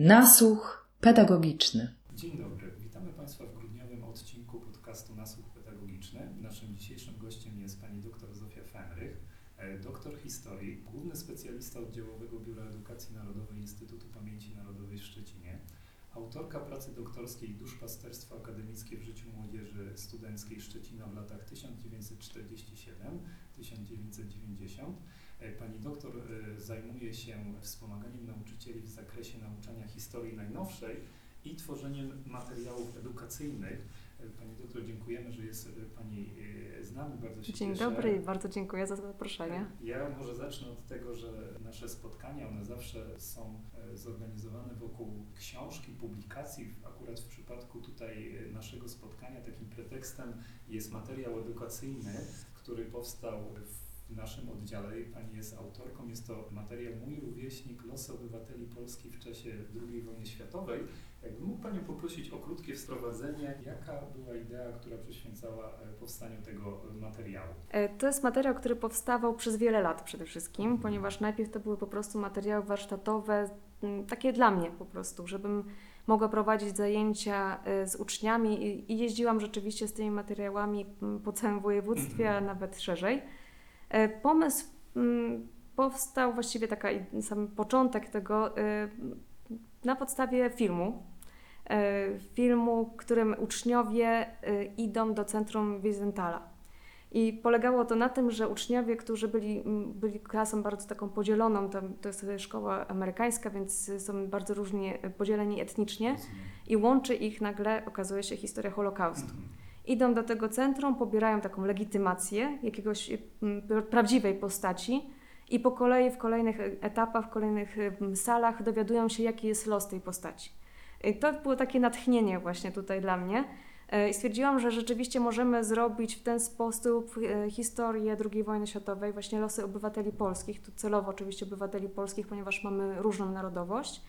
Nasłuch pedagogiczny. Dzień dobry, witamy Państwa w grudniowym odcinku podcastu Nasłuch Pedagogiczny. Naszym dzisiejszym gościem jest pani dr Zofia Fenrych, e, doktor historii, główny specjalista oddziałowego Biura Edukacji Narodowej Instytutu Pamięci Narodowej w Szczecinie, autorka pracy doktorskiej Duszpasterstwo akademickie w życiu młodzieży studenckiej Szczecina w latach 1947-1990. E, pani doktor e, zajmuje się wspomaganiem nauczycieli w zakresie nauczania historii najnowszej i tworzeniem materiałów edukacyjnych. E, pani doktor, dziękujemy, że jest Pani z nami. Bardzo się Dzień cieszę. dobry i bardzo dziękuję za zaproszenie. Ja może zacznę od tego, że nasze spotkania, one zawsze są zorganizowane wokół książki, publikacji. Akurat w przypadku tutaj naszego spotkania takim pretekstem jest materiał edukacyjny, który powstał w w naszym oddziale. Pani jest autorką. Jest to materiał Mój rówieśnik Losy obywateli Polski w czasie II wojny światowej. Jakbym mógł Panią poprosić o krótkie wprowadzenie, jaka była idea, która przyświęcała e, powstaniu tego materiału? E, to jest materiał, który powstawał przez wiele lat przede wszystkim, mhm. ponieważ najpierw to były po prostu materiały warsztatowe, takie dla mnie po prostu, żebym mogła prowadzić zajęcia e, z uczniami i jeździłam rzeczywiście z tymi materiałami po całym województwie, a nawet szerzej. E, pomysł mm, powstał właściwie taka sam początek tego e, na podstawie filmu. E, filmu, którym uczniowie idą do centrum Wizentala. I polegało to na tym, że uczniowie, którzy byli, byli klasą bardzo taką podzieloną, to, to jest szkoła amerykańska, więc są bardzo różnie podzieleni etnicznie i łączy ich nagle, okazuje się, historia Holokaustu. Idą do tego centrum, pobierają taką legitymację jakiegoś mm, prawdziwej postaci i po kolei w kolejnych etapach, w kolejnych mm, salach dowiadują się, jaki jest los tej postaci. I to było takie natchnienie właśnie tutaj dla mnie. E, I stwierdziłam, że rzeczywiście możemy zrobić w ten sposób e, historię II wojny światowej, właśnie losy obywateli polskich, tu celowo oczywiście obywateli polskich, ponieważ mamy różną narodowość.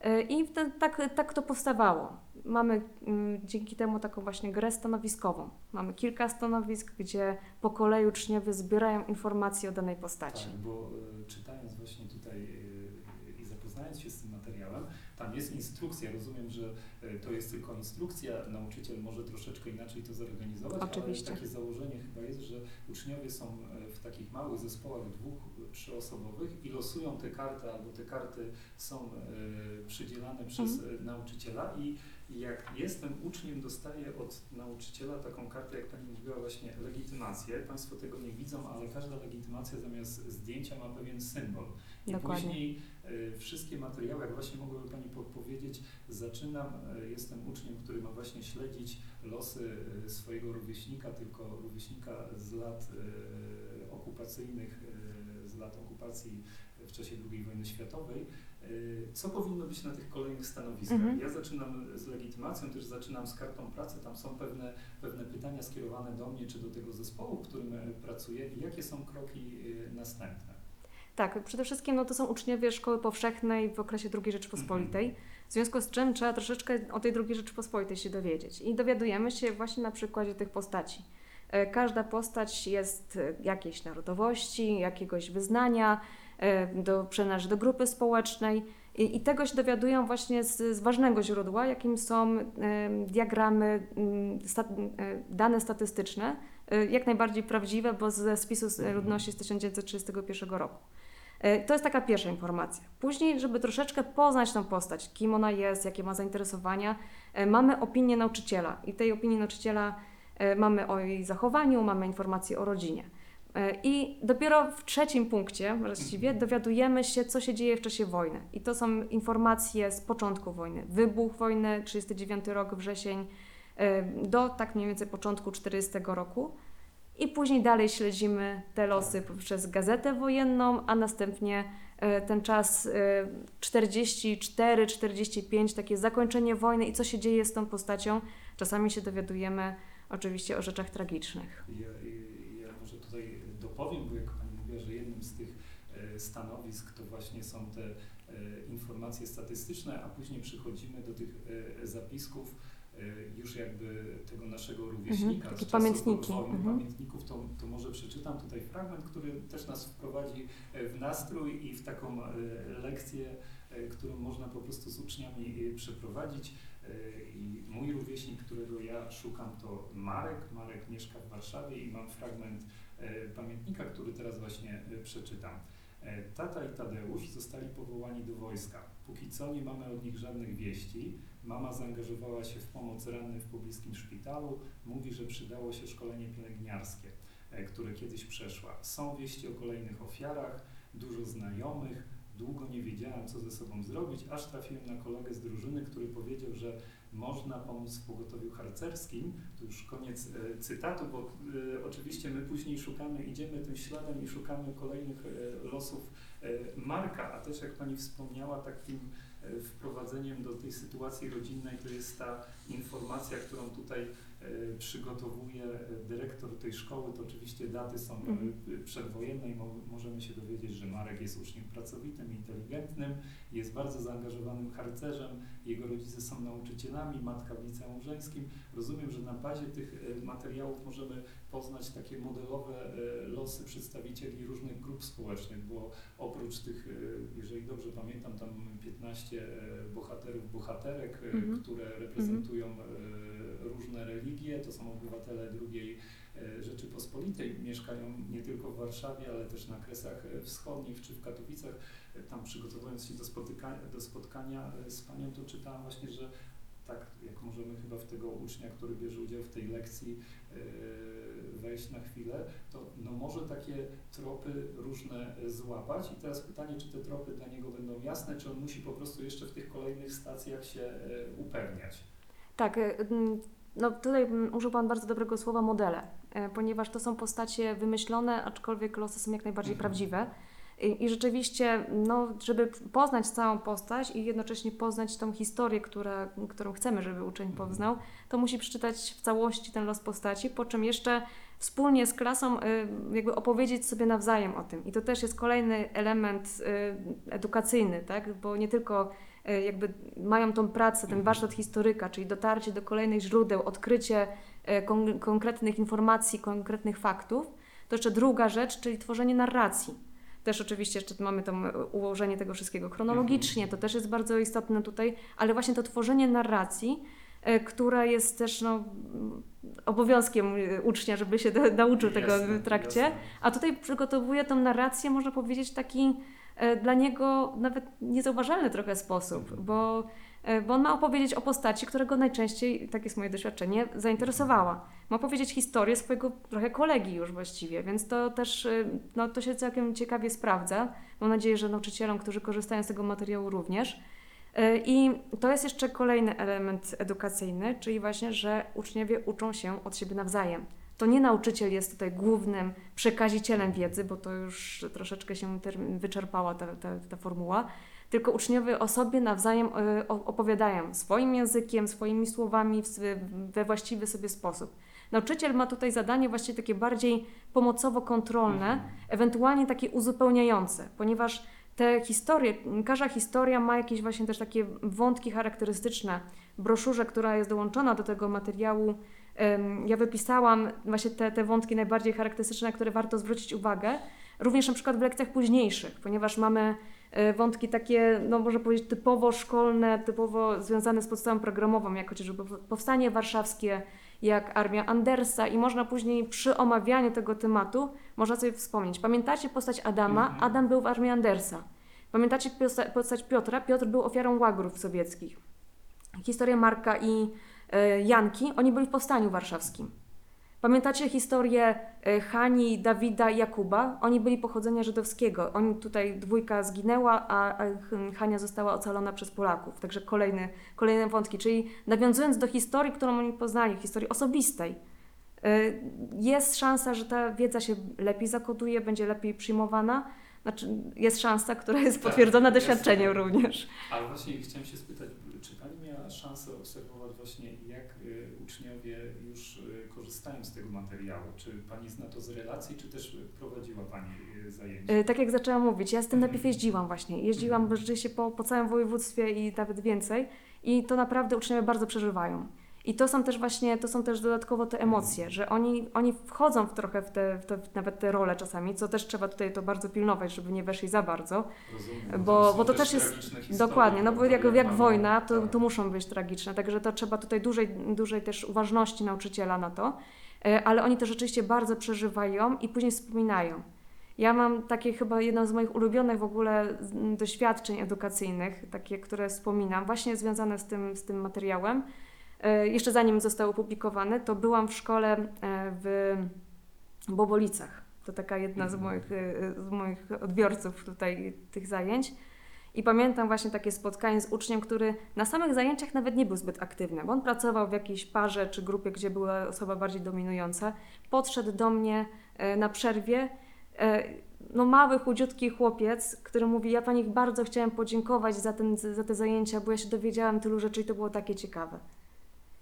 E, I tak, tak to powstawało. Mamy mm, dzięki temu taką właśnie grę stanowiskową. Mamy kilka stanowisk, gdzie po kolei uczniowie zbierają informacje o danej postaci. Tak, bo y, czytając właśnie tutaj y, i zapoznając się z tym materiałem, tam jest instrukcja. Rozumiem, że to jest tylko instrukcja. Nauczyciel może troszeczkę inaczej to zorganizować, Oczywiście. ale takie założenie chyba jest, że uczniowie są w takich małych zespołach dwóch, trzyosobowych i losują te karty, albo te karty są przydzielane przez mhm. nauczyciela i jak jestem uczniem, dostaję od nauczyciela taką kartę, jak Pani mówiła, właśnie legitymację. Państwo tego nie widzą, ale każda legitymacja zamiast zdjęcia ma pewien symbol. I Dokładnie. później wszystkie materiały, jak właśnie mogłaby Pani podpowiedzieć, zaczynam, jestem uczniem, który ma właśnie śledzić losy y, swojego rówieśnika, tylko rówieśnika z lat okupacyjnych, z lat okupacji w czasie II wojny światowej co powinno być na tych kolejnych stanowiskach? Mhm. Ja zaczynam z legitymacją, też zaczynam z kartą pracy, tam są pewne, pewne pytania skierowane do mnie czy do tego zespołu, w którym e, pracuję i jakie są kroki następne? Tak, przede wszystkim no, to są uczniowie szkoły powszechnej w okresie II Rzeczypospolitej, mhm. W związku z czym trzeba troszeczkę o tej II Rzeczypospolitej się dowiedzieć i dowiadujemy się właśnie na przykładzie tych postaci. E, każda postać jest e, jakiejś narodowości, jakiegoś wyznania, E, do, przynależy do grupy społecznej i, i tego się dowiadują właśnie z, z ważnego źródła, jakim są e, diagramy, sta, e, dane statystyczne, jak najbardziej prawdziwe, bo ze spisu ludności z 1931 roku. To jest taka pierwsza informacja. Później, żeby troszeczkę poznać tą postać, kim ona jest, jakie ma zainteresowania, mamy opinię nauczyciela i tej opinii nauczyciela mamy o jej zachowaniu, mamy informacje o rodzinie. E, I dopiero w trzecim punkcie właściwie dowiadujemy się, co się dzieje w czasie wojny. I to są informacje z początku wojny. Wybuch wojny, 39 rok, wrzesień, e, do tak mniej więcej początku 40 roku. I później dalej śledzimy te losy poprzez gazetę wojenną, a następnie e, ten czas 44-45, takie zakończenie wojny i co się dzieje z tą postacią. Czasami się dowiadujemy oczywiście o rzeczach tragicznych powiem, bo jak Pani mówiła, że jednym z tych e, stanowisk to właśnie są te e, informacje statystyczne, a później przechodzimy do tych e, zapisków już jakby tego naszego rówieśnika. Mhm, takie pamiętniki. Mhm. Pamiętników to, to może przeczytam tutaj fragment, który też nas wprowadzi e, w nastrój i w taką e, lekcję, którą można po prostu z uczniami przeprowadzić. I mój rówieśnik, którego ja szukam, to Marek. Marek mieszka w Warszawie i mam fragment pamiętnika, który teraz właśnie przeczytam. E, Tata i Tadeusz zostali powołani do wojska. Póki co nie mamy od nich żadnych wieści. Mama zaangażowała się w pomoc rannym w pobliskim szpitalu. Mówi, że przydało się szkolenie pielęgniarskie, e, które kiedyś przeszła. Są wieści o kolejnych ofiarach, dużo znajomych. Długo nie wiedziałem, co ze sobą zrobić, aż trafiłem na kolegę z drużyny, który powiedział, że można pomóc w pogotowiu harcerskim. To już koniec e, cytatu, bo e, oczywiście my później szukamy, idziemy tym śladem i szukamy kolejnych e, losów e, Marka, a też jak Pani wspomniała, takim wprowadzeniem do tej sytuacji rodzinnej to jest ta informacja, którą tutaj e, przygotowuje e, dyrektor tej szkoły. To oczywiście daty są Mhm. e, przedwojenne i mo- możemy się dowiedzieć, że Marek jest uczniem pracowitym, inteligentnym, jest bardzo zaangażowanym harcerzem, jego rodzice są nauczycielami, matka w liceum żeńskim. Rozumiem, że na bazie tych materiałów możemy poznać takie modelowe losy przedstawicieli różnych grup społecznych, bo oprócz tych, jeżeli dobrze pamiętam, tam 15 e, bohaterów, bohaterek, e, Mhm. które reprezentują e, różne religie, to są obywatele drugiej Rzeczypospolitej, mieszkają nie tylko w Warszawie, ale też na Kresach Wschodnich czy w Katowicach. Tam przygotowując się do, spotyka- do spotkania z Panią, to czytałam właśnie, że tak jak możemy chyba w tego ucznia, który bierze udział w tej lekcji, e, wejść na chwilę, to no może takie tropy różne e, złapać. I teraz pytanie, czy te tropy dla niego będą jasne, czy on musi po prostu jeszcze w tych kolejnych stacjach się e, upewniać. Tak, no tutaj użył Pan bardzo dobrego słowa modele, ponieważ to są postacie wymyślone, aczkolwiek losy są jak najbardziej Mhm. prawdziwe. I, rzeczywiście, no, żeby poznać całą postać i jednocześnie poznać tą historię, która, którą chcemy, żeby uczeń poznał, to musi przeczytać w całości ten los postaci, po czym jeszcze wspólnie z klasą y, jakby opowiedzieć sobie nawzajem o tym. I to też jest kolejny element y, edukacyjny, tak? bo nie tylko y, jakby mają tą pracę, ten warsztat historyka, czyli dotarcie do kolejnych źródeł, odkrycie kon- konkretnych informacji, konkretnych faktów, to jeszcze druga rzecz, czyli tworzenie narracji. Też oczywiście jeszcze mamy to ułożenie tego wszystkiego chronologicznie, to też jest bardzo istotne tutaj, ale właśnie to tworzenie narracji, e, która jest też no, obowiązkiem e, ucznia, żeby się nauczył tego Jasne, w trakcie. jasne. A tutaj przygotowuje tą narrację, można powiedzieć, w taki e, dla niego nawet niezauważalny trochę sposób, Mhm. bo, bo on ma opowiedzieć o postaci, którego najczęściej, tak jest moje doświadczenie, zainteresowała. Ma opowiedzieć historię swojego trochę kolegi już właściwie, więc to też e, no, to się całkiem ciekawie sprawdza. Mam nadzieję, że nauczycielom, którzy korzystają z tego materiału również. E, I to jest jeszcze kolejny element edukacyjny, czyli właśnie, że uczniowie uczą się od siebie nawzajem. To nie nauczyciel jest tutaj głównym przekazicielem wiedzy, bo to już troszeczkę się wyczerpała ta, ta, ta formuła, tylko uczniowie o sobie nawzajem o- opowiadają swoim językiem, swoimi słowami we właściwy sobie sposób. Nauczyciel ma tutaj zadanie właściwie takie bardziej pomocowo-kontrolne, Mhm. ewentualnie takie uzupełniające, ponieważ te historie, każda historia ma jakieś właśnie też takie wątki charakterystyczne. W broszurze, która jest dołączona do tego materiału, ja wypisałam właśnie te, te wątki najbardziej charakterystyczne, na które warto zwrócić uwagę, również na przykład w lekcjach późniejszych, ponieważ mamy e, wątki takie, no można powiedzieć, typowo szkolne, typowo związane z podstawą programową, jak chociażby Powstanie Warszawskie, jak Armia Andersa i można później przy omawianiu tego tematu, można sobie wspomnieć. Pamiętacie postać Adama? Mhm. Adam był w Armii Andersa. Pamiętacie posta- postać Piotra? Piotr był ofiarą łagrów sowieckich. Historię Marka i e, Janki, oni byli w Powstaniu Warszawskim. Pamiętacie historię e, Hani, Dawida i Jakuba? Oni byli pochodzenia żydowskiego. Oni tutaj dwójka zginęła, a, Hania została ocalona przez Polaków. Także kolejny, kolejne wątki. Czyli nawiązując do historii, którą oni poznali, historii osobistej, e, jest szansa, że ta wiedza się lepiej zakoduje, będzie lepiej przyjmowana. Znaczy, jest szansa, która jest Tak, potwierdzona jasne. doświadczeniem również. Ale właśnie chciałem się spytać, czy Pani miała szansę obserwować właśnie, jak y, uczniowie już y, korzystają z tego materiału? Czy Pani zna to z relacji, czy też prowadziła Pani y, zajęcia? E, Tak jak zaczęłam mówić, ja z tym Mhm. najpierw jeździłam właśnie. Jeździłam Mhm. rzeczywiście po, po całym województwie i nawet więcej. I to naprawdę uczniowie bardzo przeżywają. I to są też właśnie, to są też dodatkowo te emocje, że oni, oni wchodzą w trochę w te, w te, w nawet te role czasami, co też trzeba tutaj to bardzo pilnować, żeby nie weszli za bardzo. Rozumiem, Bo- są bo to też jest- historie, Dokładnie, no bo jak, jak mamy- wojna, to, tak. to muszą być tragiczne, także to trzeba tutaj dużej, dużej też uważności nauczyciela na to, E, ale oni to rzeczywiście bardzo przeżywają i później wspominają. Ja mam takie chyba jedno z moich ulubionych w ogóle z- doświadczeń edukacyjnych, takie, które wspominam, właśnie związane z tym, z tym materiałem. E, Jeszcze zanim został opublikowany, to byłam w szkole e, w Bobolicach. To taka jedna z moich, e, z moich odbiorców tutaj tych zajęć. I pamiętam właśnie takie spotkanie z uczniem, który na samych zajęciach nawet nie był zbyt aktywny, bo on pracował w jakiejś parze czy grupie, gdzie była osoba bardziej dominująca. Podszedł do mnie na przerwie, no mały, chudziutki chłopiec, który mówi, ja Pani bardzo chciałem podziękować za, ten, za te zajęcia, bo ja się dowiedziałam tylu rzeczy i to było takie ciekawe.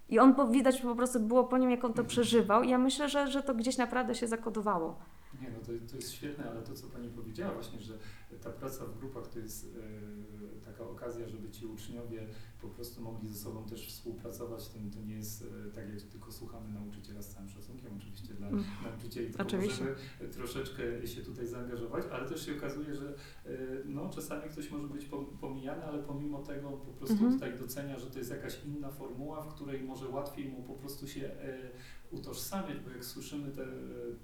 I on, po- widać po prostu było po nim, jak on to przeżywał i ja myślę, że, że to gdzieś naprawdę się zakodowało. Nie, no to, to jest świetne, ale to, co Pani powiedziała właśnie, że ta praca w grupach to jest e, taka okazja, żeby ci uczniowie po prostu mogli ze sobą też współpracować. To, to nie jest e, tak, jak tylko słuchamy nauczyciela z całym szacunkiem, oczywiście dla Mm. nauczycieli, tylko Oczywiście. możemy troszeczkę się tutaj zaangażować, ale też się okazuje, że e, no, czasami ktoś może być pom- pomijany, ale pomimo tego po prostu Mhm. tutaj docenia, że to jest jakaś inna formuła, w której może łatwiej mu po prostu się utożsamiać, bo jak słyszymy te,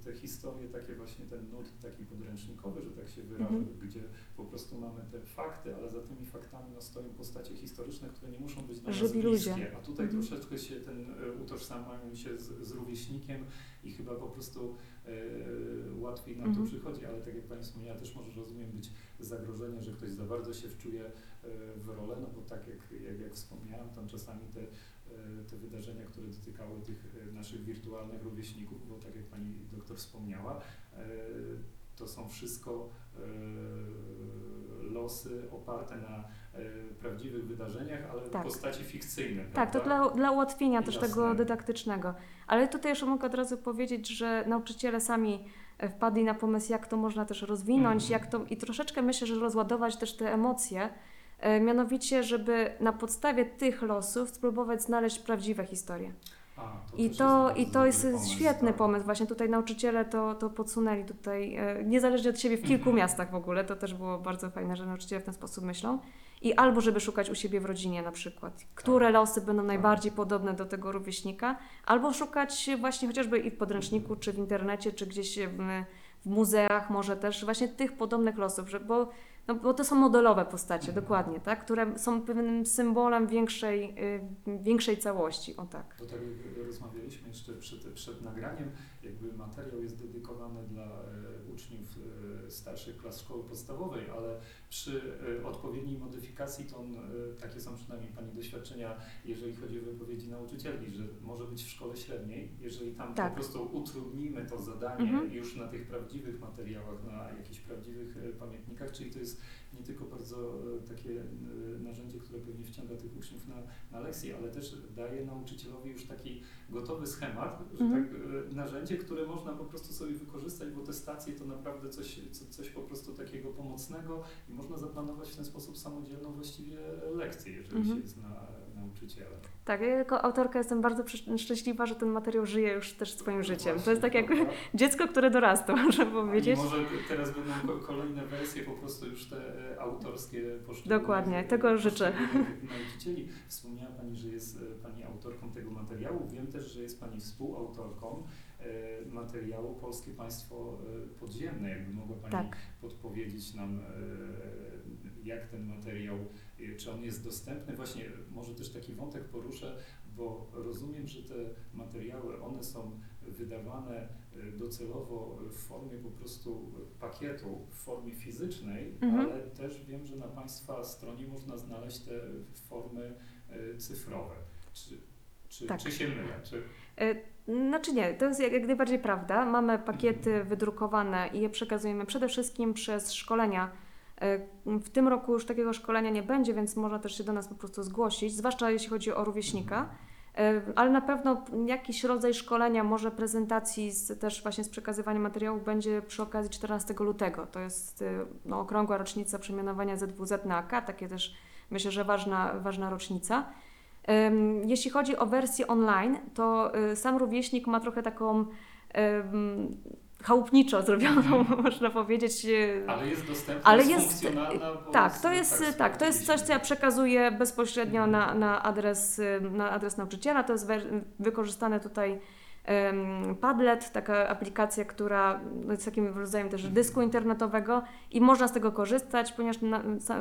te historie, takie właśnie ten nurt taki podręcznikowy, że tak się wyrażę, Mhm. gdzie po prostu mamy te fakty, ale za tymi faktami no, stoją postacie historyczne, które nie muszą być dla nas Żywi bliskie, ludzie. a tutaj Mhm. troszeczkę się ten e, utożsamiamy się z, z rówieśnikiem i chyba po prostu e, łatwiej nam Mhm. to przychodzi, ale tak jak Pani wspomniała, też może rozumiem być zagrożenie, że ktoś za bardzo się wczuje e, w rolę, no bo tak jak, jak, jak wspomniałem, tam czasami te, te wydarzenia, które dotykały tych naszych wirtualnych rówieśników, bo tak jak Pani doktor wspomniała, to są wszystko e, losy oparte na e, prawdziwych wydarzeniach, ale w Tak. postaci fikcyjnej. Tak, to dla, dla ułatwienia też Jasne. tego dydaktycznego. Ale tutaj jeszcze mogę od razu powiedzieć, że nauczyciele sami e, wpadli na pomysł, jak to można też rozwinąć, Mhm. jak to i troszeczkę myślę, że rozładować też te emocje, mianowicie, żeby na podstawie tych losów spróbować znaleźć prawdziwe historie. A, I to, jest I to jest pomysł, świetny tak. pomysł. Właśnie tutaj nauczyciele to, to podsunęli tutaj, e, niezależnie od siebie, w kilku miastach w ogóle. To też było bardzo fajne, że nauczyciele w ten sposób myślą. I albo żeby szukać u siebie w rodzinie na przykład, które losy będą najbardziej podobne do tego rówieśnika, albo szukać właśnie chociażby i w podręczniku, czy w internecie, czy gdzieś w, w muzeach może też właśnie tych podobnych losów, że, bo, no, bo to są modelowe postacie, Mhm. dokładnie, tak? które są pewnym symbolem większej, y, większej całości, o tak. Bo tak jak rozmawialiśmy jeszcze przed, przed nagraniem, jakby materiał jest dedykowany dla e, uczniów e, starszych klas szkoły podstawowej, ale przy e, odpowiedniej modyfikacji to on, takie są przynajmniej Pani doświadczenia, jeżeli chodzi o wypowiedzi nauczycieli, że może być w szkole średniej, jeżeli tam Tak. po prostu utrudnimy to zadanie Mhm. już na tych prawdziwych materiałach, na jakichś prawdziwych pamiętnikach, czyli to jest nie tylko bardzo e, takie e, narzędzie, które pewnie wciąga tych uczniów na, na lekcje, ale też daje nauczycielowi już taki gotowy schemat, Mhm. tak, e, narzędzie, które można po prostu sobie wykorzystać, bo te stacje to naprawdę coś, co, coś po prostu takiego pomocnego i można zaplanować w ten sposób samodzielną właściwie lekcję, jeżeli Mhm. się Tak, ja jako autorka jestem bardzo szczęśliwa, że ten materiał żyje już też swoim życiem. To jest tak jak dziecko, które dorasta, można A powiedzieć. I może teraz będą ko- kolejne wersje, po prostu już te e, autorskie poszczególnych Dokładnie, e, tego życzę. nauczycieli. Wspomniała Pani, że jest e, Pani autorką tego materiału. Wiem też, że jest Pani współautorką materiału Polskie Państwo Podziemne. Jakby mogła Pani Tak. podpowiedzieć nam, jak ten materiał, czy on jest dostępny. Właśnie może też taki wątek poruszę, bo rozumiem, że te materiały, one są wydawane e, docelowo w formie po prostu pakietu, w formie fizycznej, Mhm. ale też wiem, że na Państwa stronie można znaleźć te formy cyfrowe. Czy, czy, Tak. czy się mylę? Czy, Znaczy nie, to jest jak, jak najbardziej prawda. Mamy pakiety wydrukowane i je przekazujemy przede wszystkim przez szkolenia. E, W tym roku już takiego szkolenia nie będzie, więc można też się do nas po prostu zgłosić, zwłaszcza jeśli chodzi o rówieśnika. E, Ale na pewno jakiś rodzaj szkolenia, może prezentacji z, też właśnie z przekazywaniem materiałów będzie przy okazji 14 lutego. To jest e, no, okrągła rocznica przemianowania ZWZ na AK, takie też myślę, że ważna, ważna rocznica. Jeśli chodzi o wersję online, to sam rówieśnik ma trochę taką chałupniczo zrobioną, można powiedzieć. y, Ale jest dostępna, Ale jest, funkcjonalna. Tak, to jest, tak, tak, to jest coś, co ja przekazuję bezpośrednio na, na, adres, y, na adres nauczyciela. To jest wykorzystane tutaj Padlet, taka aplikacja, która jest takim rodzajem też dysku internetowego i można z tego korzystać, ponieważ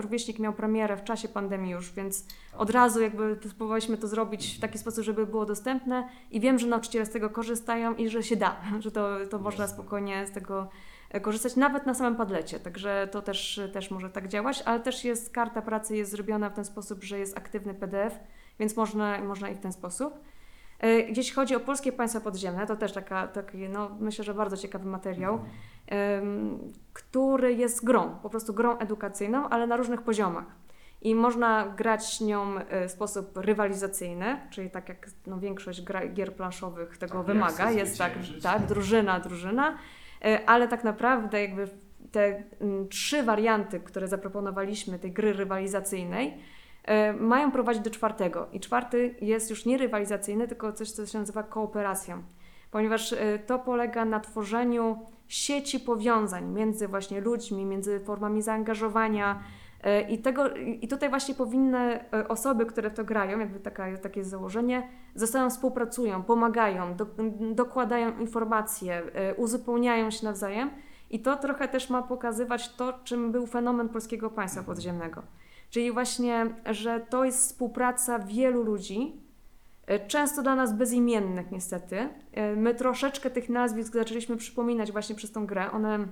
rówieśnik miał premierę w czasie pandemii już, więc od razu jakby spróbowaliśmy to zrobić w taki sposób, żeby było dostępne i wiem, że nauczyciele z tego korzystają i że się da, że to, to można spokojnie z tego e, korzystać, nawet na samym padlecie, także to też, też może tak działać, ale też jest karta pracy jest zrobiona w ten sposób, że jest aktywny PDF, więc można, można i w ten sposób. E, Jeśli chodzi o polskie państwa podziemne, to też taka, taki, no, myślę, że bardzo ciekawy materiał, em, który jest grą, po prostu grą edukacyjną, ale na różnych poziomach. I można grać nią e, w sposób rywalizacyjny, czyli tak jak no, większość gra, gier planszowych tego Tak, wymaga, jest tak, tak, drużyna, drużyna, E, ale tak naprawdę jakby te mm, trzy warianty, które zaproponowaliśmy tej gry rywalizacyjnej, mają prowadzić do czwartego. I czwarty jest już nie rywalizacyjny, tylko coś, co się nazywa kooperacją, ponieważ e, to polega na tworzeniu sieci powiązań między właśnie ludźmi, między formami zaangażowania. e, I, tego, I tutaj właśnie powinny e, osoby, które w to grają, jakby taka, takie jest założenie, ze sobą współpracują, pomagają, do, dokładają informacje, e, uzupełniają się nawzajem. I to trochę też ma pokazywać to, czym był fenomen polskiego państwa podziemnego. Czyli właśnie, że to jest współpraca wielu ludzi, e, często dla nas bezimiennych niestety. E, My troszeczkę tych nazwisk zaczęliśmy przypominać właśnie przez tą grę. One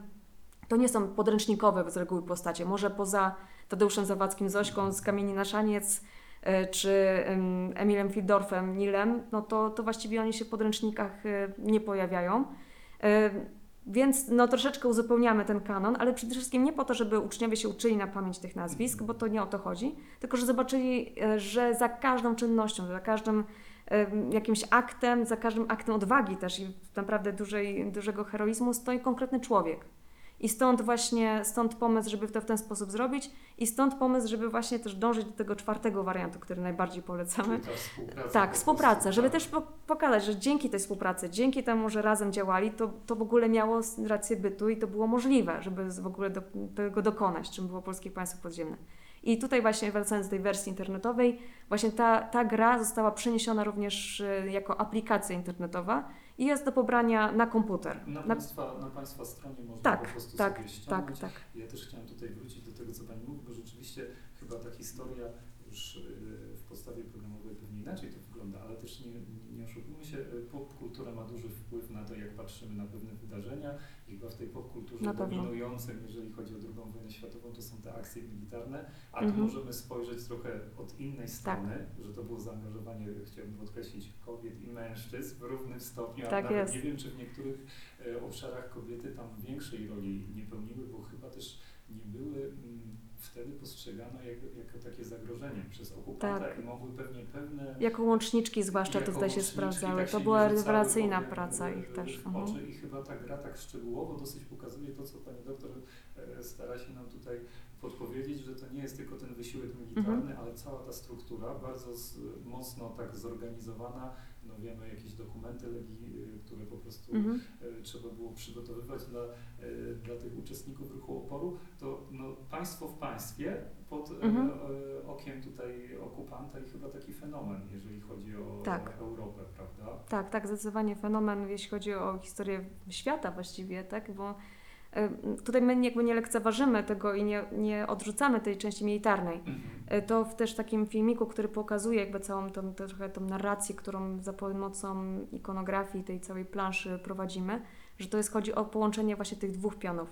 to nie są podręcznikowe z reguły postacie. Może poza Tadeuszem Zawadzkim, Zośką z Kamieni na Szaniec, e, czy em, Emilem Fildorfem, Nilem, no to, to właściwie oni się w podręcznikach nie pojawiają. E, Więc no, troszeczkę uzupełniamy ten kanon, ale przede wszystkim nie po to, żeby uczniowie się uczyli na pamięć tych nazwisk, bo to nie o to chodzi, tylko że zobaczyli, e, że za każdą czynnością, za każdym em, jakimś aktem, za każdym aktem odwagi też i naprawdę dużej, dużego heroizmu stoi konkretny człowiek. I stąd właśnie, stąd pomysł, żeby to w ten sposób zrobić i stąd pomysł, żeby właśnie też dążyć do tego czwartego wariantu, który najbardziej polecamy. Współpraca Tak, współpraca, żeby tak. też po- pokazać, że dzięki tej współpracy, dzięki temu, że razem działali, to, to w ogóle miało rację bytu i to było możliwe, żeby w ogóle do, tego dokonać, czym było Polskie Państwo Podziemne. I tutaj właśnie wracając do tej wersji internetowej, właśnie ta, ta gra została przeniesiona również y, jako aplikacja internetowa i jest do pobrania na komputer. Na, Na- państwa, na Państwa stronie można Tak, po prostu tak, sobie tak, ściągnąć. tak. Ja też chciałem tutaj wrócić do tego, co Pani mówi, bo rzeczywiście chyba ta historia już y, w podstawie programowej pewnie inaczej to wygląda, ale też nie, nie oszukujmy się, y, popkultura ma duży wpływ na to, jak patrzymy na pewne wydarzenia i chyba w tej popkulturze pewno. dominującym, jeżeli chodzi o II wojnę światową, to są te akcje militarne, a tu Mhm. możemy spojrzeć trochę od innej strony, że to było zaangażowanie, chciałbym podkreślić, kobiet i mężczyzn w równym stopniu, a Tak nawet jest. nie wiem, czy w niektórych e, obszarach kobiety tam większej roli nie pełniły, bo chyba też nie były mm, wtedy postrzegane jako, jako takie zagrożenie przez okupanta Tak. i mogły pewnie pewne Jako łączniczki zwłaszcza to jako tutaj się sprawdzały. tak To się była rewelacyjna praca w- ich też. W Mhm. oczy i chyba ta gra tak szczegółowo dosyć pokazuje to, co pani doktor e, stara się nam tutaj podpowiedzieć, że to nie jest tylko ten wysiłek militarny, Mhm. ale cała ta struktura bardzo z, mocno tak zorganizowana. No wiemy jakieś dokumenty legii, e, które po prostu Mhm. e, trzeba było przygotowywać dla, e, dla tych uczestników ruchu oporu, to no, państwo w państwie pod Mhm. okiem tutaj okupanta i chyba taki fenomen, jeżeli chodzi o Tak. Europę, prawda? Tak, tak, zdecydowanie fenomen, jeśli chodzi o historię świata właściwie, tak, bo y, tutaj my jakby nie lekceważymy tego i nie, nie odrzucamy tej części militarnej. Y, To w też takim filmiku, który pokazuje jakby całą tą, trochę tą narrację, którą za pomocą ikonografii tej całej planszy prowadzimy, że to jest, chodzi o połączenie właśnie tych dwóch pionów.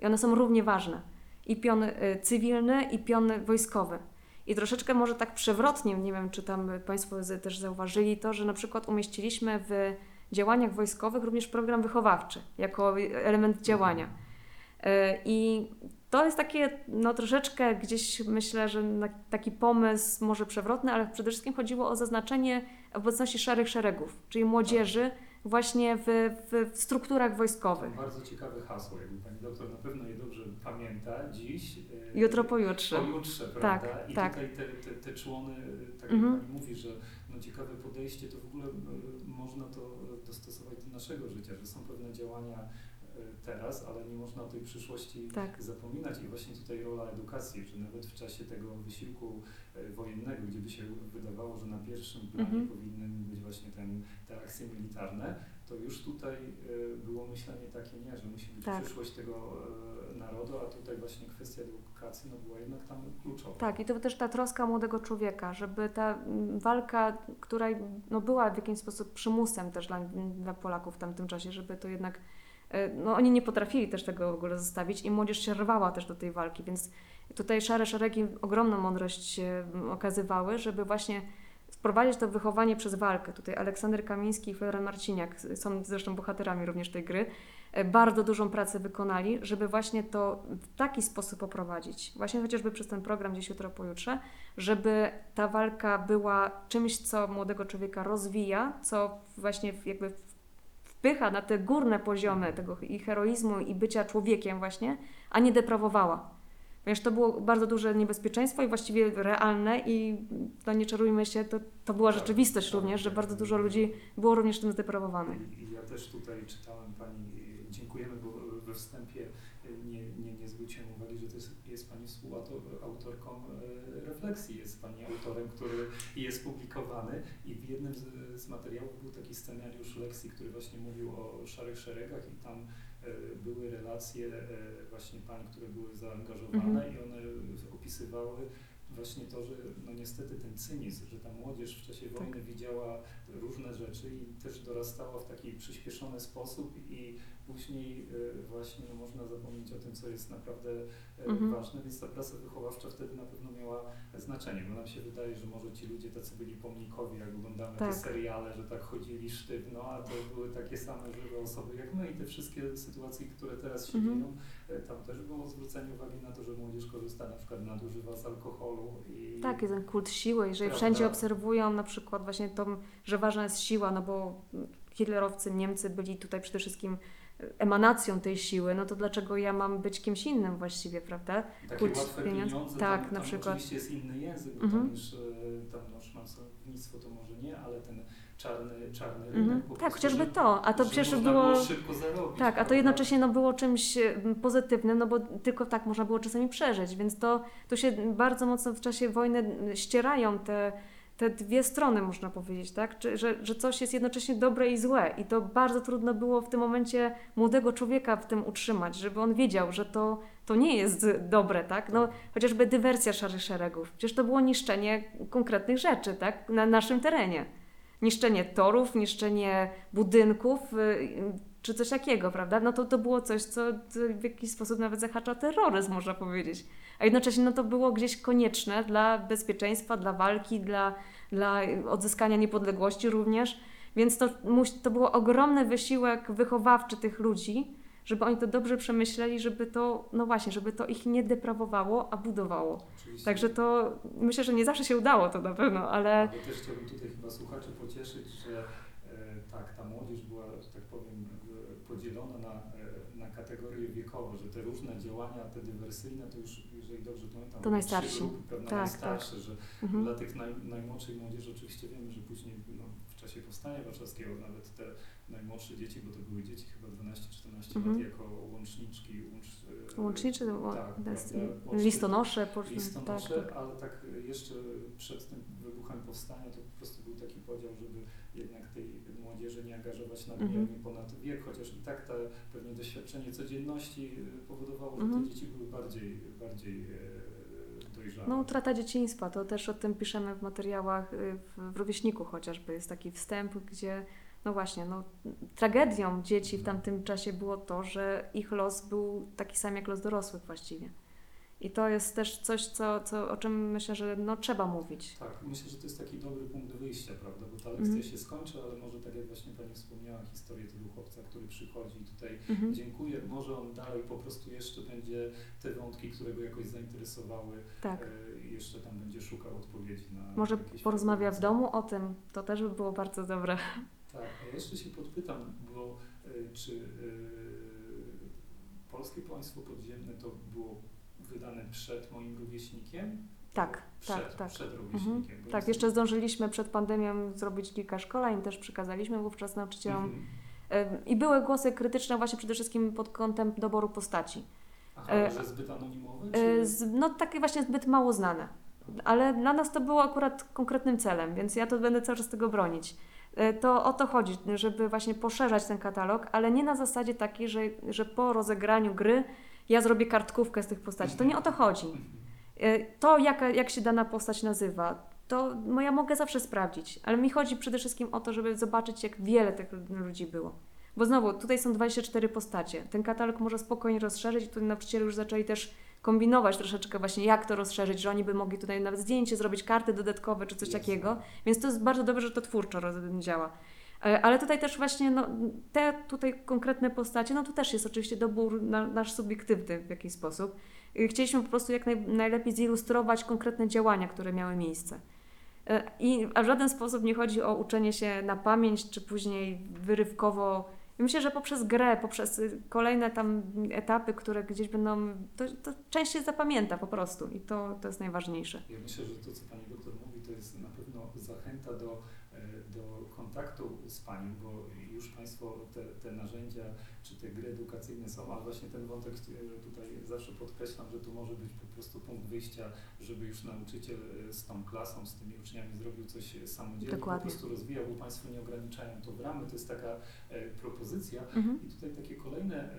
I one są równie ważne. I pion y, cywilny, i pion wojskowy. I troszeczkę może tak przewrotnie, nie wiem czy tam Państwo też zauważyli to, że na przykład umieściliśmy w działaniach wojskowych również program wychowawczy jako element działania. Y, I to jest takie, no troszeczkę gdzieś myślę, że taki pomysł może przewrotny, ale przede wszystkim chodziło o zaznaczenie obecności szarych szeregów, czyli młodzieży właśnie w, w, w strukturach wojskowych. bardzo ciekawe hasło, jakby pani doktor na pewno je dobrze pamięta dziś. e, Jutro pojutrze. Pojutrze, Tak, prawda? I tak. tutaj te, te, te człony, e, tak Mhm. jak Pani mówi, że no ciekawe podejście, to w ogóle e, można to dostosować do naszego życia, że są pewne działania teraz, ale nie można o tej przyszłości Tak. zapominać i właśnie tutaj rola edukacji, że nawet w czasie tego wysiłku e, wojennego, gdzie by się wydawało, że na pierwszym planie Mhm. powinny być właśnie ten, te akcje militarne, to już tutaj e, było myślenie takie, nie, że musi być Tak. przyszłość tego narodu, a tutaj właśnie kwestia edukacji no, była jednak tam kluczowa. Tak, i to też ta troska młodego człowieka, żeby ta mm, walka, która no, była w jakiś sposób przymusem też dla, dla Polaków w tamtym czasie, żeby to jednak, no oni nie potrafili też tego w ogóle zostawić i młodzież się rwała też do tej walki, więc tutaj szare szeregi ogromną mądrość e, okazywały, żeby właśnie wprowadzić to wychowanie przez walkę. Tutaj Aleksander Kamiński i Florian Marciniak są zresztą bohaterami również tej gry. e, Bardzo dużą pracę wykonali, żeby właśnie to w taki sposób poprowadzić. Właśnie chociażby przez ten program Dziś Jutro Pojutrze, żeby ta walka była czymś, co młodego człowieka rozwija, co właśnie jakby wpycha na te górne poziomy tego i heroizmu i bycia człowiekiem właśnie, a nie deprawowała. Ponieważ to było bardzo duże niebezpieczeństwo i właściwie realne i no nie czarujmy się, to, to była Tak, rzeczywistość również, że bardzo dużo ludzi było również tym zdeprawowanych. Ja też tutaj czytałem Pani, dziękujemy, bo we wstępie e, nie, nie, nie zwróciłem uwagi, że to jest, jest Pani współautorką e, refleksji, jest Pani autorem, który jest publikowany i w jednym z, z materiałów był taki scenariusz lekcji, który właśnie mówił o szarych szeregach i tam e, były relacje e, właśnie pań, które były zaangażowane Mhm. i one opisywały właśnie to, że no niestety ten cynizm, że ta młodzież w czasie Tak. wojny widziała różne rzeczy i też dorastała w taki przyspieszony sposób i później e, właśnie no, można zapomnieć o tym, co jest naprawdę e, Mhm. ważne, więc ta praca wychowawcza wtedy na pewno miała znaczenie, bo nam się wydaje, że może ci ludzie tacy byli pomnikowi, jak oglądamy Tak. te seriale, że tak chodzili sztywno, a to były takie same żywe osoby jak my i te wszystkie sytuacje, które teraz się Mhm. dzieją, e, tam też było zwrócenie uwagi na to, że młodzież korzysta na przykład nadużywa z alkoholu i Tak, jest ten kult siły, jeżeli Prawda. wszędzie obserwują na przykład właśnie to, że ważna jest siła, no bo hitlerowcy, Niemcy byli tutaj przede wszystkim emanacją tej siły, no to dlaczego ja mam być kimś innym właściwie, prawda? Takie łatwe pieniądz- pieniądze, tak, tam, na tam przykład. oczywiście jest inny język, bo Mhm. tam już e, tam no, szmansownictwo to może nie, ale ten czarny, czarny rynek Mhm. po Tak, prostu, chociażby że- to, a to przecież można było... szybko zarobić. Tak, a to jednocześnie no, było czymś e, pozytywnym, no bo tylko tak można było czasami przeżyć, więc to, to się bardzo mocno w czasie wojny ścierają te, te dwie strony, można powiedzieć, tak? Czy, że, że coś jest jednocześnie dobre i złe i to bardzo trudno było w tym momencie młodego człowieka w tym utrzymać, żeby on wiedział, że to, to nie jest dobre, tak? No, chociażby dywersja szarych szeregów, przecież to było niszczenie konkretnych rzeczy, tak? Na naszym terenie. Niszczenie torów, niszczenie budynków, y, czy coś takiego, prawda? No to to było coś, co w jakiś sposób nawet zahacza terroryzm, można powiedzieć. A jednocześnie no to było gdzieś konieczne dla bezpieczeństwa, dla walki, dla, dla odzyskania niepodległości również. Więc to, to było ogromny wysiłek wychowawczy tych ludzi, żeby oni to dobrze przemyśleli, żeby to, no właśnie, żeby to ich nie deprawowało, a budowało. Oczywiście. Także to myślę, że nie zawsze się udało to na pewno, ale Ale też chciałbym tutaj chyba słuchaczy pocieszyć, że tak, ta młodzież była, że tak powiem, podzielona na, na kategorie wiekowe, że te różne działania, te dywersyjne, to już, jeżeli dobrze pamiętam, To najstarsi. grupy, Tak, najstarsze, że mhm. Dla tych naj, najmłodszej młodzieży oczywiście wiemy, że później no, w czasie powstania warszawskiego nawet te najmłodsze dzieci, bo to były dzieci chyba 12-14 Mhm. lat jako łączniczki, łącz, e, łączniczy, tak, tak, poczty, listonosze, po, tak, listonosze, tak. ale tak jeszcze przed tym wybuchem powstania to po prostu był taki podział, żeby jednak tej młodzieży nie angażować nadmiernie Mhm. ponad wiek, chociaż i tak te pewnie doświadczenie codzienności e, powodowało, że Mhm. te dzieci były bardziej, bardziej e, dojrzałe. No, utrata dzieciństwa, to też o tym piszemy w materiałach y, w, w Rówieśniku chociażby. Jest taki wstęp, gdzie, no właśnie, no, tragedią dzieci w tamtym czasie było to, że ich los był taki sam jak los dorosłych właściwie. I to jest też coś, co, co, o czym myślę, że no, trzeba mówić. Tak, myślę, że to jest taki dobry punkt wyjścia, prawda, bo ta lekcja Mhm. się skończy, ale może tak jak właśnie Pani wspomniała, historię tego chłopca, który przychodzi i tutaj Mhm. dziękuję, może on dalej po prostu jeszcze będzie te wątki, które go jakoś zainteresowały, Tak. e, jeszcze tam będzie szukał odpowiedzi na Może porozmawia w domu o tym, to też by było bardzo dobre. Tak, a jeszcze się podpytam, bo y, czy y, polskie państwo podziemne to było wydane przed moim rówieśnikiem? Tak, przed, tak, tak. Przed Mhm. rówieśnikiem. bo Tak, jeszcze zdążyliśmy przed pandemią zrobić kilka szkoleń, też przekazaliśmy wówczas nauczycielom. Mhm. I były głosy krytyczne właśnie przede wszystkim pod kątem doboru postaci. Aha, E, że zbyt anonimowe? Y, Czy... No takie właśnie zbyt mało znane. Ale dla nas to było akurat konkretnym celem, więc ja to będę cały czas tego bronić. Y, To o to chodzi, żeby właśnie poszerzać ten katalog, ale nie na zasadzie takiej, że, że po rozegraniu gry ja zrobię kartkówkę z tych postaci. To nie o to chodzi. Y, To, jaka, jak się dana postać nazywa, to no, ja mogę zawsze sprawdzić, ale mi chodzi przede wszystkim o to, żeby zobaczyć, jak wiele tych ludzi było. Bo znowu, tutaj są 24 postacie. Ten katalog może spokojnie rozszerzyć i tutaj nauczyciele już zaczęli też kombinować troszeczkę właśnie, jak to rozszerzyć, że oni by mogli tutaj nawet zdjęcie zrobić, karty dodatkowe czy coś Jasne. takiego. Więc to jest bardzo dobrze, że to twórczo działa. E, Ale tutaj też właśnie no, te tutaj konkretne postacie, no to też jest oczywiście dobór na, nasz subiektywny w jakiś sposób. Y, Chcieliśmy po prostu jak naj, najlepiej zilustrować konkretne działania, które miały miejsce. E, I a w żaden sposób nie chodzi o uczenie się na pamięć, czy później wyrywkowo. Myślę, że poprzez grę, poprzez y, kolejne tam etapy, które gdzieś będą, to, to część się zapamięta po prostu i to, to jest najważniejsze. Ja myślę, że to, co Pani doktor mówi, to jest na pewno zachęta do, e, z Panią, bo już Państwo te, te narzędzia czy te gry edukacyjne są, ale właśnie ten wątek e, tutaj zawsze podkreślam, że tu może być po prostu punkt wyjścia, żeby już nauczyciel e, z tą klasą, z tymi uczniami zrobił coś e, samodzielnie, Dokładnie. po prostu rozwijał, bo Państwo nie ograniczają to w ramy, to jest taka e, propozycja. Mhm. I tutaj takie kolejne e,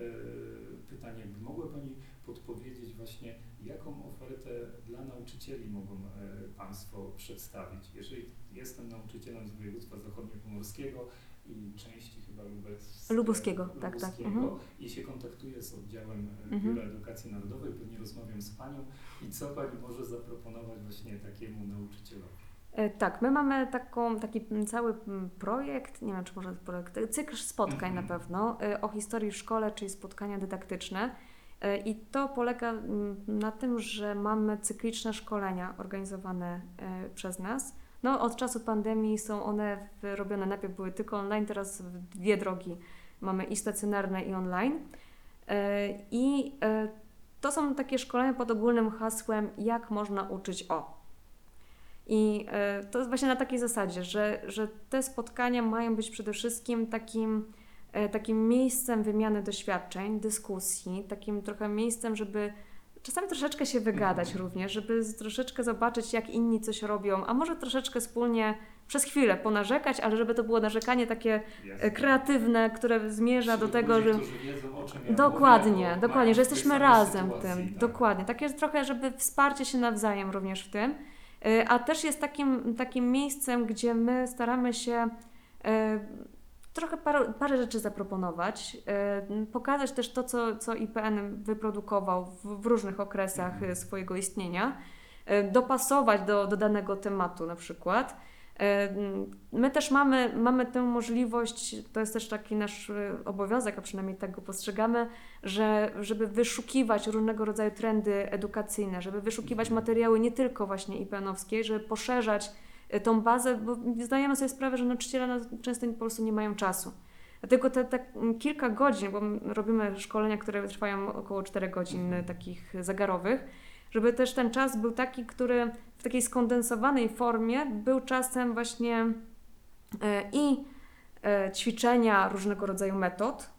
pytanie, jakby mogła Pani podpowiedzieć właśnie, jaką ofertę dla nauczycieli mogą e, Państwo przedstawić? Jeżeli jestem nauczycielem z województwa zachodniopomorskiego i części chyba lubeckiego, Lubuskiego, tak, tak, mhm. i się kontaktuję z oddziałem e, Mhm. Biura Edukacji Narodowej, pewnie rozmawiam z Panią i co Pani może zaproponować właśnie takiemu nauczycielowi? E, Tak, my mamy taką, taki cały mm, projekt, nie wiem czy może projekt, cykl spotkań Mhm. na pewno o historii w szkole, czyli spotkania dydaktyczne. E, I to polega mm, na tym, że mamy cykliczne szkolenia organizowane e, przez nas. No, od czasu pandemii są one robione, najpierw były tylko online, teraz dwie drogi mamy i stacjonarne, i online. E, I to są takie szkolenia pod ogólnym hasłem, jak można uczyć o. I to jest właśnie na takiej zasadzie, że, że te spotkania mają być przede wszystkim takim, takim miejscem wymiany doświadczeń, dyskusji, takim trochę miejscem, żeby czasami troszeczkę się wygadać Mhm. również, żeby troszeczkę zobaczyć, jak inni coś robią, a może troszeczkę wspólnie przez chwilę ponarzekać, ale żeby to było narzekanie takie e, kreatywne, które zmierza do Wśród tego, ludzi, że. wiedzą, Dokładnie, dokładnie, że jesteśmy razem w tym. tak. Dokładnie. Takie trochę, żeby wsparcie się nawzajem również w tym. Y, A też jest takim, takim miejscem, gdzie my staramy się trochę parę, parę rzeczy zaproponować, y, pokazać też to, co, co IPN wyprodukował w, w różnych okresach Mhm. y, swojego istnienia, y, dopasować do, do danego tematu na przykład. My też mamy, mamy tę możliwość, to jest też taki nasz obowiązek, a przynajmniej tak go postrzegamy, że żeby wyszukiwać różnego rodzaju trendy edukacyjne, żeby wyszukiwać Mhm. materiały nie tylko właśnie IPN-owskie, żeby poszerzać tą bazę, bo zdajemy sobie sprawę, że nauczyciele no, często po prostu nie mają czasu. Dlatego te, te kilka godzin, bo my robimy szkolenia, które trwają około 4 godzin Mhm. takich zagarowych, żeby też ten czas był taki, który w takiej skondensowanej formie był czasem właśnie e, i e, ćwiczenia różnego rodzaju metod, e,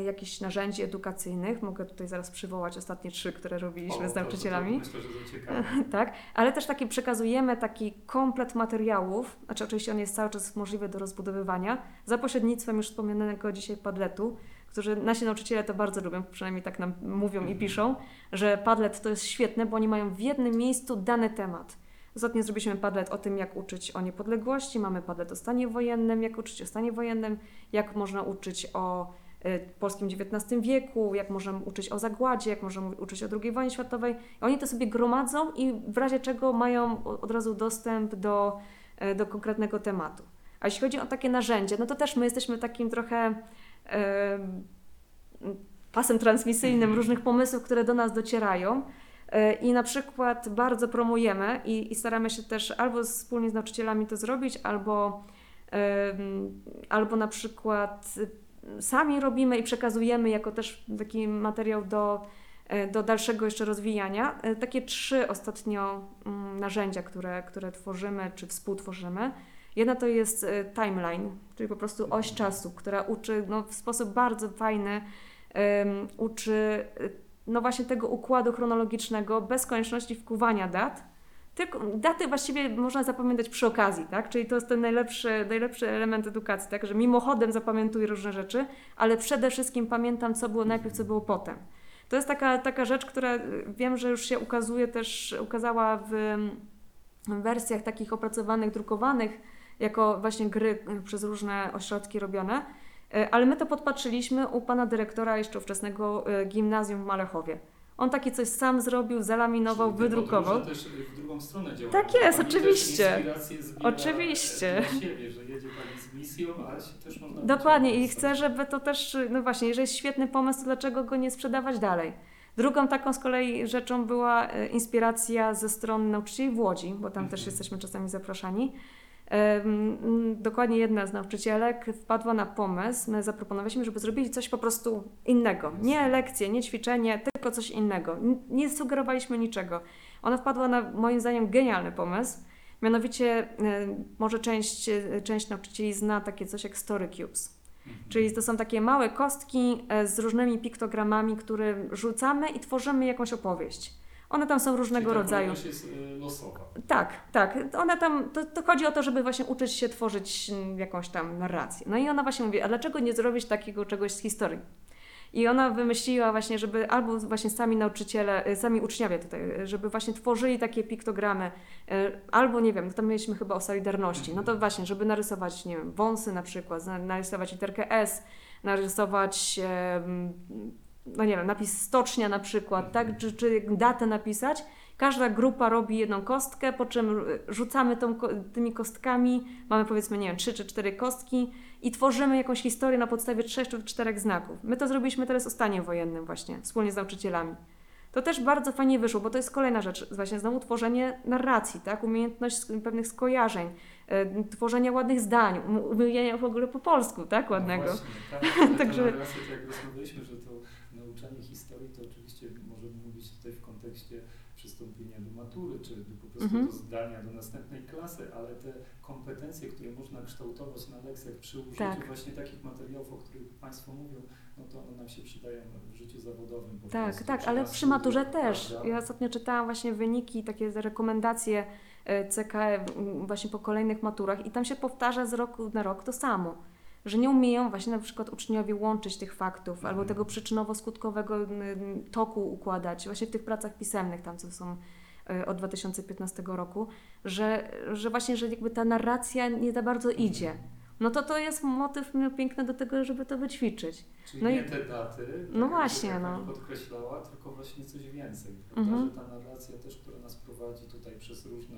jakichś narzędzi edukacyjnych. Mogę tutaj zaraz przywołać ostatnie trzy, które robiliśmy O, z to- to- nauczycielami. Myślę, że to ciekawe. tak, ale też taki przekazujemy taki komplet materiałów, znaczy oczywiście on jest cały czas możliwy do rozbudowywania, za pośrednictwem już wspomnianego dzisiaj Padletu, którzy nasi nauczyciele to bardzo lubią, przynajmniej tak nam mówią i Mhm. piszą, że Padlet to jest świetne, bo oni mają w jednym miejscu dany temat. Ostatnio zrobiliśmy Padlet o tym, jak uczyć o niepodległości, mamy Padlet o stanie wojennym, jak uczyć o stanie wojennym, jak można uczyć o y, polskim XIX wieku, jak możemy uczyć o zagładzie, jak możemy uczyć o II wojnie światowej. Oni to sobie gromadzą i w razie czego mają od razu dostęp do, e, do konkretnego tematu. A jeśli chodzi o takie narzędzie, no to też my jesteśmy takim trochę em, pasem transmisyjnym różnych pomysłów, które do nas docierają. E, I na przykład bardzo promujemy i, i staramy się też albo wspólnie z nauczycielami to zrobić, albo Albo na przykład y, sami robimy i przekazujemy jako też taki materiał do, e, do dalszego jeszcze rozwijania. E, Takie trzy ostatnio mm, narzędzia, które, które tworzymy czy współtworzymy. Jedna to jest e, timeline, czyli po prostu oś czasu, która uczy no, w sposób bardzo fajny, em, uczy no właśnie tego układu chronologicznego bez konieczności wkuwania dat. Tylko daty właściwie można zapamiętać przy okazji, tak? Czyli to jest ten najlepszy, najlepszy element edukacji, tak? Że mimochodem zapamiętuję różne rzeczy, ale przede wszystkim pamiętam, co było najpierw, co było potem. To jest taka, taka rzecz, która y, wiem, że już się ukazuje też, ukazała w wersjach takich opracowanych, drukowanych, jako właśnie gry y, przez różne ośrodki robione. Y, Ale my to podpatrzyliśmy u pana dyrektora jeszcze ówczesnego gimnazjum w Malechowie. On takie coś sam zrobił, zalaminował, Czyli wydrukował. podróże też w drugą stronę działają. Tak jest, pani oczywiście. Też Oczywiście. Siebie, że jedzie Pani z misją, ale też można... Dokładnie i chcę, żeby to też, no właśnie, jeżeli jest świetny pomysł, to dlaczego go nie sprzedawać dalej? Drugą taką z kolei rzeczą była e, inspiracja ze strony nauczycieli w Łodzi, bo tam też Mhm. jesteśmy czasami zapraszani. Mm, Dokładnie jedna z nauczycielek wpadła na pomysł, my zaproponowaliśmy, żeby zrobili coś po prostu innego. Nie lekcje, nie ćwiczenie, tylko coś innego. Nie sugerowaliśmy niczego. Ona wpadła na moim zdaniem genialny pomysł. Mianowicie, może część, część nauczycieli zna takie coś jak Story Cubes. Mhm. Czyli to są takie małe kostki e, z różnymi piktogramami, które rzucamy i tworzymy jakąś opowieść. One tam są różnego Czyli ta rodzaju. jest y, losowa. Tak, tak. Ona tam, to, to chodzi o to, żeby właśnie uczyć się tworzyć mm, jakąś tam narrację. No i ona właśnie mówi, a dlaczego nie zrobić takiego czegoś z historii? I ona wymyśliła właśnie, żeby albo właśnie sami nauczyciele, y, sami uczniowie tutaj, y, żeby właśnie tworzyli takie piktogramy, albo nie wiem, no tam mieliśmy chyba o Solidarności, no to właśnie, żeby narysować, nie wiem, wąsy na przykład, narysować literkę S, narysować, no nie wiem, napis stocznia na przykład, tak, czy, czy datę napisać. Każda grupa robi jedną kostkę, po czym rzucamy tą, tymi kostkami, mamy powiedzmy, nie wiem, trzy czy cztery kostki i tworzymy jakąś historię na podstawie trzech czy czterech znaków. My to zrobiliśmy teraz o stanie wojennym właśnie, wspólnie z nauczycielami. To też bardzo fajnie wyszło, bo to jest kolejna rzecz, właśnie znowu tworzenie narracji, tak? umiejętność pewnych skojarzeń, tworzenia ładnych zdań, um- mówienia w ogóle po polsku, tak? Ładnego. No właśnie, tak. Także- tak jak rozmawialiśmy, że to nauczanie historii to oczywiście możemy mówić tutaj w kontekście przystąpienia do matury, czy po prostu Mhm. do zdania do następnej klasy, ale te kompetencje, które można kształtować na lekcjach przy użyciu Tak. właśnie takich materiałów, o których Państwo mówią, no to one nam się przydają w życiu zawodowym. Po Tak, prostu, tak, przy ale przy maturze też. prawda? Ja ostatnio czytałam właśnie wyniki, takie rekomendacje e, CKE m, właśnie po kolejnych maturach i tam się powtarza z roku na rok to samo. Że nie umieją właśnie na przykład uczniowie łączyć tych faktów Mhm. albo tego przyczynowo-skutkowego toku układać, właśnie w tych pracach pisemnych tam, co są e, od 2015 roku, że, że właśnie, że jakby ta narracja nie za bardzo idzie. No to to jest motyw piękny do tego, żeby to wyćwiczyć. Czyli No i- nie te daty, tak No jak- właśnie, jak no. Podkreślała, tylko właśnie coś więcej, prawda? Mhm. Że ta narracja też, która nas prowadzi tutaj przez różne,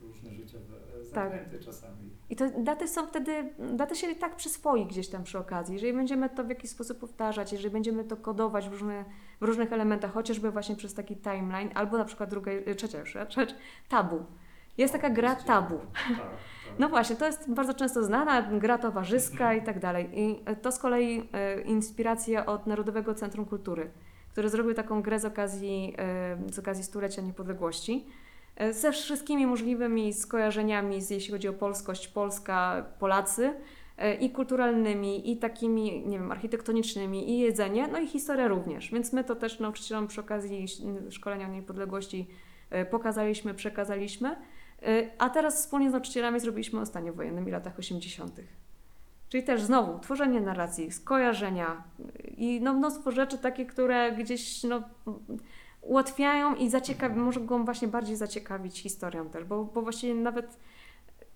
różne życiowe e, Tak. zakręty czasami. I te daty są wtedy, daty się i tak przyswoi gdzieś tam przy okazji. Jeżeli będziemy to w jakiś sposób powtarzać, jeżeli będziemy to kodować w, różne, w różnych elementach, chociażby właśnie przez taki timeline, albo na przykład druga, trzecia już rzecz, tabu. Jest taka gra tabu. Tak, tak. No właśnie, to jest bardzo często znana, gra towarzyska i tak dalej. I to z kolei e, inspiracja od Narodowego Centrum Kultury, które zrobił taką grę z okazji, e, z okazji stulecia niepodległości. e, Ze wszystkimi możliwymi skojarzeniami, jeśli chodzi o polskość, Polska, Polacy, e, i kulturalnymi, i takimi, nie wiem, architektonicznymi, i jedzenie, no i historia również. Więc my to też nauczycielom przy okazji ś- szkolenia o niepodległości e, pokazaliśmy, przekazaliśmy. Y, A teraz wspólnie z nauczycielami zrobiliśmy o stanie wojennym i latach 80. Czyli też znowu tworzenie narracji, skojarzenia y, i no, mnóstwo rzeczy takie, które gdzieś no, ułatwiają i zaciekawi, mogą właśnie bardziej zaciekawić historią też, bo, bo właściwie nawet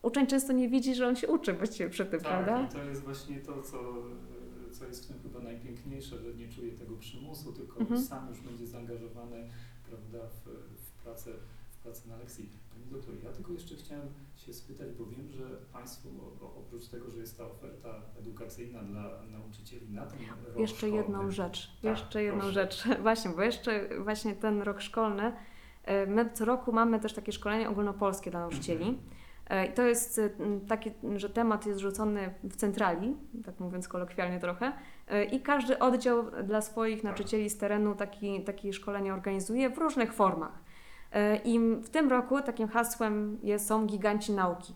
uczeń często nie widzi, że on się uczy właściwie przy tym, Tak, prawda? i to jest właśnie to, co, e, co jest w tym chyba najpiękniejsze, że nie czuje tego przymusu, tylko Mhm. sam już będzie zaangażowany prawda, w, w, pracę, w pracę na lekcji. Doktor, ja tylko jeszcze chciałem się spytać, bo wiem, że Państwo oprócz tego, że jest ta oferta edukacyjna dla nauczycieli na ten rok Jeszcze szkolny, jedną rzecz, Tak, jeszcze jedną proszę. rzecz, właśnie, bo jeszcze właśnie ten rok szkolny, e, my co roku mamy też takie szkolenie ogólnopolskie dla nauczycieli. Mhm. E, I to jest e, taki, że temat jest rzucony w centrali, tak mówiąc kolokwialnie trochę, i każdy oddział dla swoich nauczycieli z terenu taki, takie szkolenia organizuje w różnych formach. E, I w tym roku takim hasłem są giganci nauki.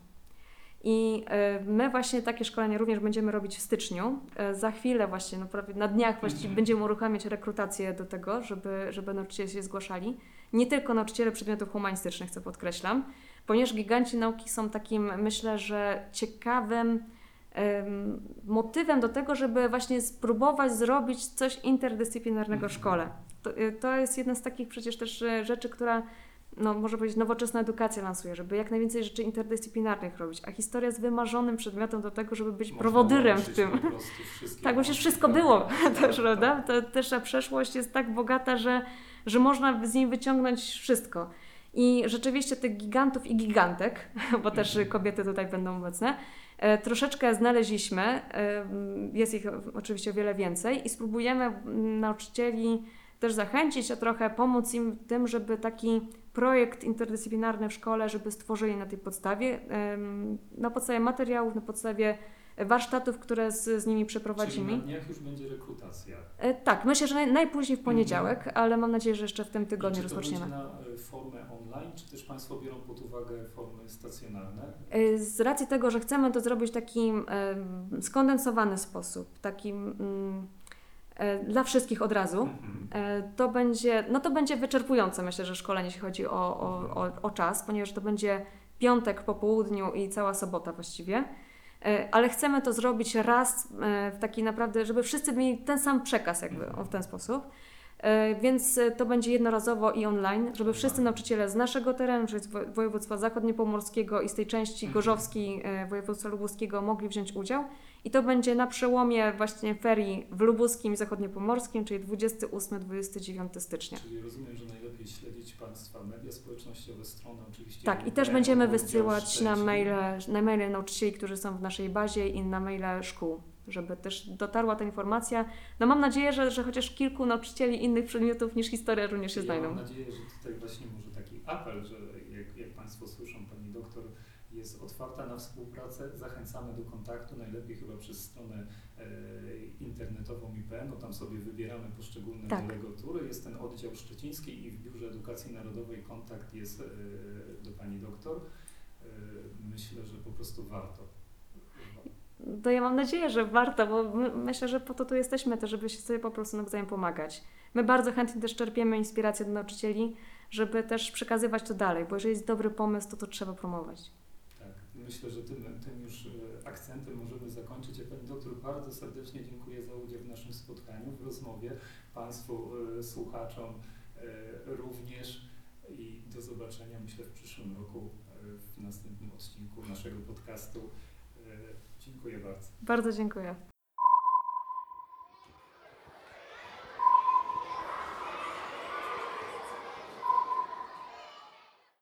I e, my właśnie takie szkolenia również będziemy robić w styczniu. E, Za chwilę właśnie, no prawie na dniach właściwie Mhm. będziemy uruchamiać rekrutację do tego, żeby, żeby nauczyciele się zgłaszali. Nie tylko nauczyciele przedmiotów humanistycznych, co podkreślam, ponieważ giganci nauki są takim, myślę, że ciekawym em, motywem do tego, żeby właśnie spróbować zrobić coś interdyscyplinarnego w Mhm. szkole. To, to jest jedna z takich przecież też rzeczy, która no, może powiedzieć, nowoczesna edukacja lansuje, żeby jak najwięcej rzeczy interdyscyplinarnych robić, a historia jest wymarzonym przedmiotem do tego, żeby być Można prowodyrem w tym. Tak, bo już wszystko tak, było tak, też, tak, prawda? To, też ta przeszłość jest tak bogata, że, że można z niej wyciągnąć wszystko. I rzeczywiście tych gigantów i gigantek, bo też Mhm. kobiety tutaj będą obecne, e, troszeczkę znaleźliśmy. e, Jest ich oczywiście o wiele więcej i spróbujemy nauczycieli też zachęcić, a trochę pomóc im w tym, żeby taki projekt interdyscyplinarny w szkole, żeby stworzyli na tej podstawie, na podstawie materiałów, na podstawie warsztatów, które z, z nimi przeprowadzimy. Czyli na dniach już będzie rekrutacja. E, Tak, myślę, że naj, najpóźniej w poniedziałek, ale mam nadzieję, że jeszcze w tym tygodniu I czy to rozpoczniemy. będzie na y, formę online, czy też Państwo biorą pod uwagę formy stacjonarne? E, Z racji tego, że chcemy to zrobić w taki em, skondensowany sposób, takim mm, e, dla wszystkich od razu, Mhm. e, to będzie, no to będzie wyczerpujące, myślę, że szkolenie, jeśli chodzi o, o, o, o czas, ponieważ to będzie piątek po południu i cała sobota właściwie. E, Ale chcemy to zrobić raz e, w taki naprawdę, żeby wszyscy mieli ten sam przekaz jakby w ten sposób. E, Więc e, to będzie jednorazowo i online, żeby wszyscy nauczyciele z naszego terenu, czyli z wo- województwa zachodniopomorskiego i z tej części Mhm. gorzowskiej e, województwa lubuskiego mogli wziąć udział. I to będzie na przełomie właśnie ferii w lubuskim i zachodniopomorskim, czyli 28-29 stycznia. Czyli rozumiem, że najlepiej śledzić Państwa media społecznościowe, strony oczywiście. Tak, i też będziemy wysyłać na maile, na maile nauczycieli, którzy są w naszej bazie i na maile szkół, żeby też dotarła ta informacja. No mam nadzieję, że, że chociaż kilku nauczycieli innych przedmiotów niż historia również się Ja znajdą. mam nadzieję, że tutaj właśnie może taki apel, że jak, jak Państwo słyszą, Pani doktor jest otwarta na współpracę, zachęcamy do kontaktu, najlepiej chyba przez stronę e, internetową IPN-u, tam sobie wybieramy poszczególne Tak. delegatury, jest ten oddział szczeciński i w Biurze Edukacji Narodowej kontakt jest e, do Pani doktor. E, myślę, że po prostu warto. To ja mam nadzieję, że warto, bo my, myślę, że po to tu jesteśmy, to żeby się sobie po prostu nawzajem pomagać. My bardzo chętnie też czerpiemy inspirację od nauczycieli, żeby też przekazywać to dalej, bo jeżeli jest dobry pomysł, to to trzeba promować. Myślę, że tym, tym już e, akcentem możemy zakończyć. Ja Pani doktor bardzo serdecznie dziękuję za udział w naszym spotkaniu, w rozmowie. Państwu e, słuchaczom e, również i do zobaczenia myślę w przyszłym roku w następnym odcinku naszego podcastu. Dziękuję bardzo. Bardzo dziękuję.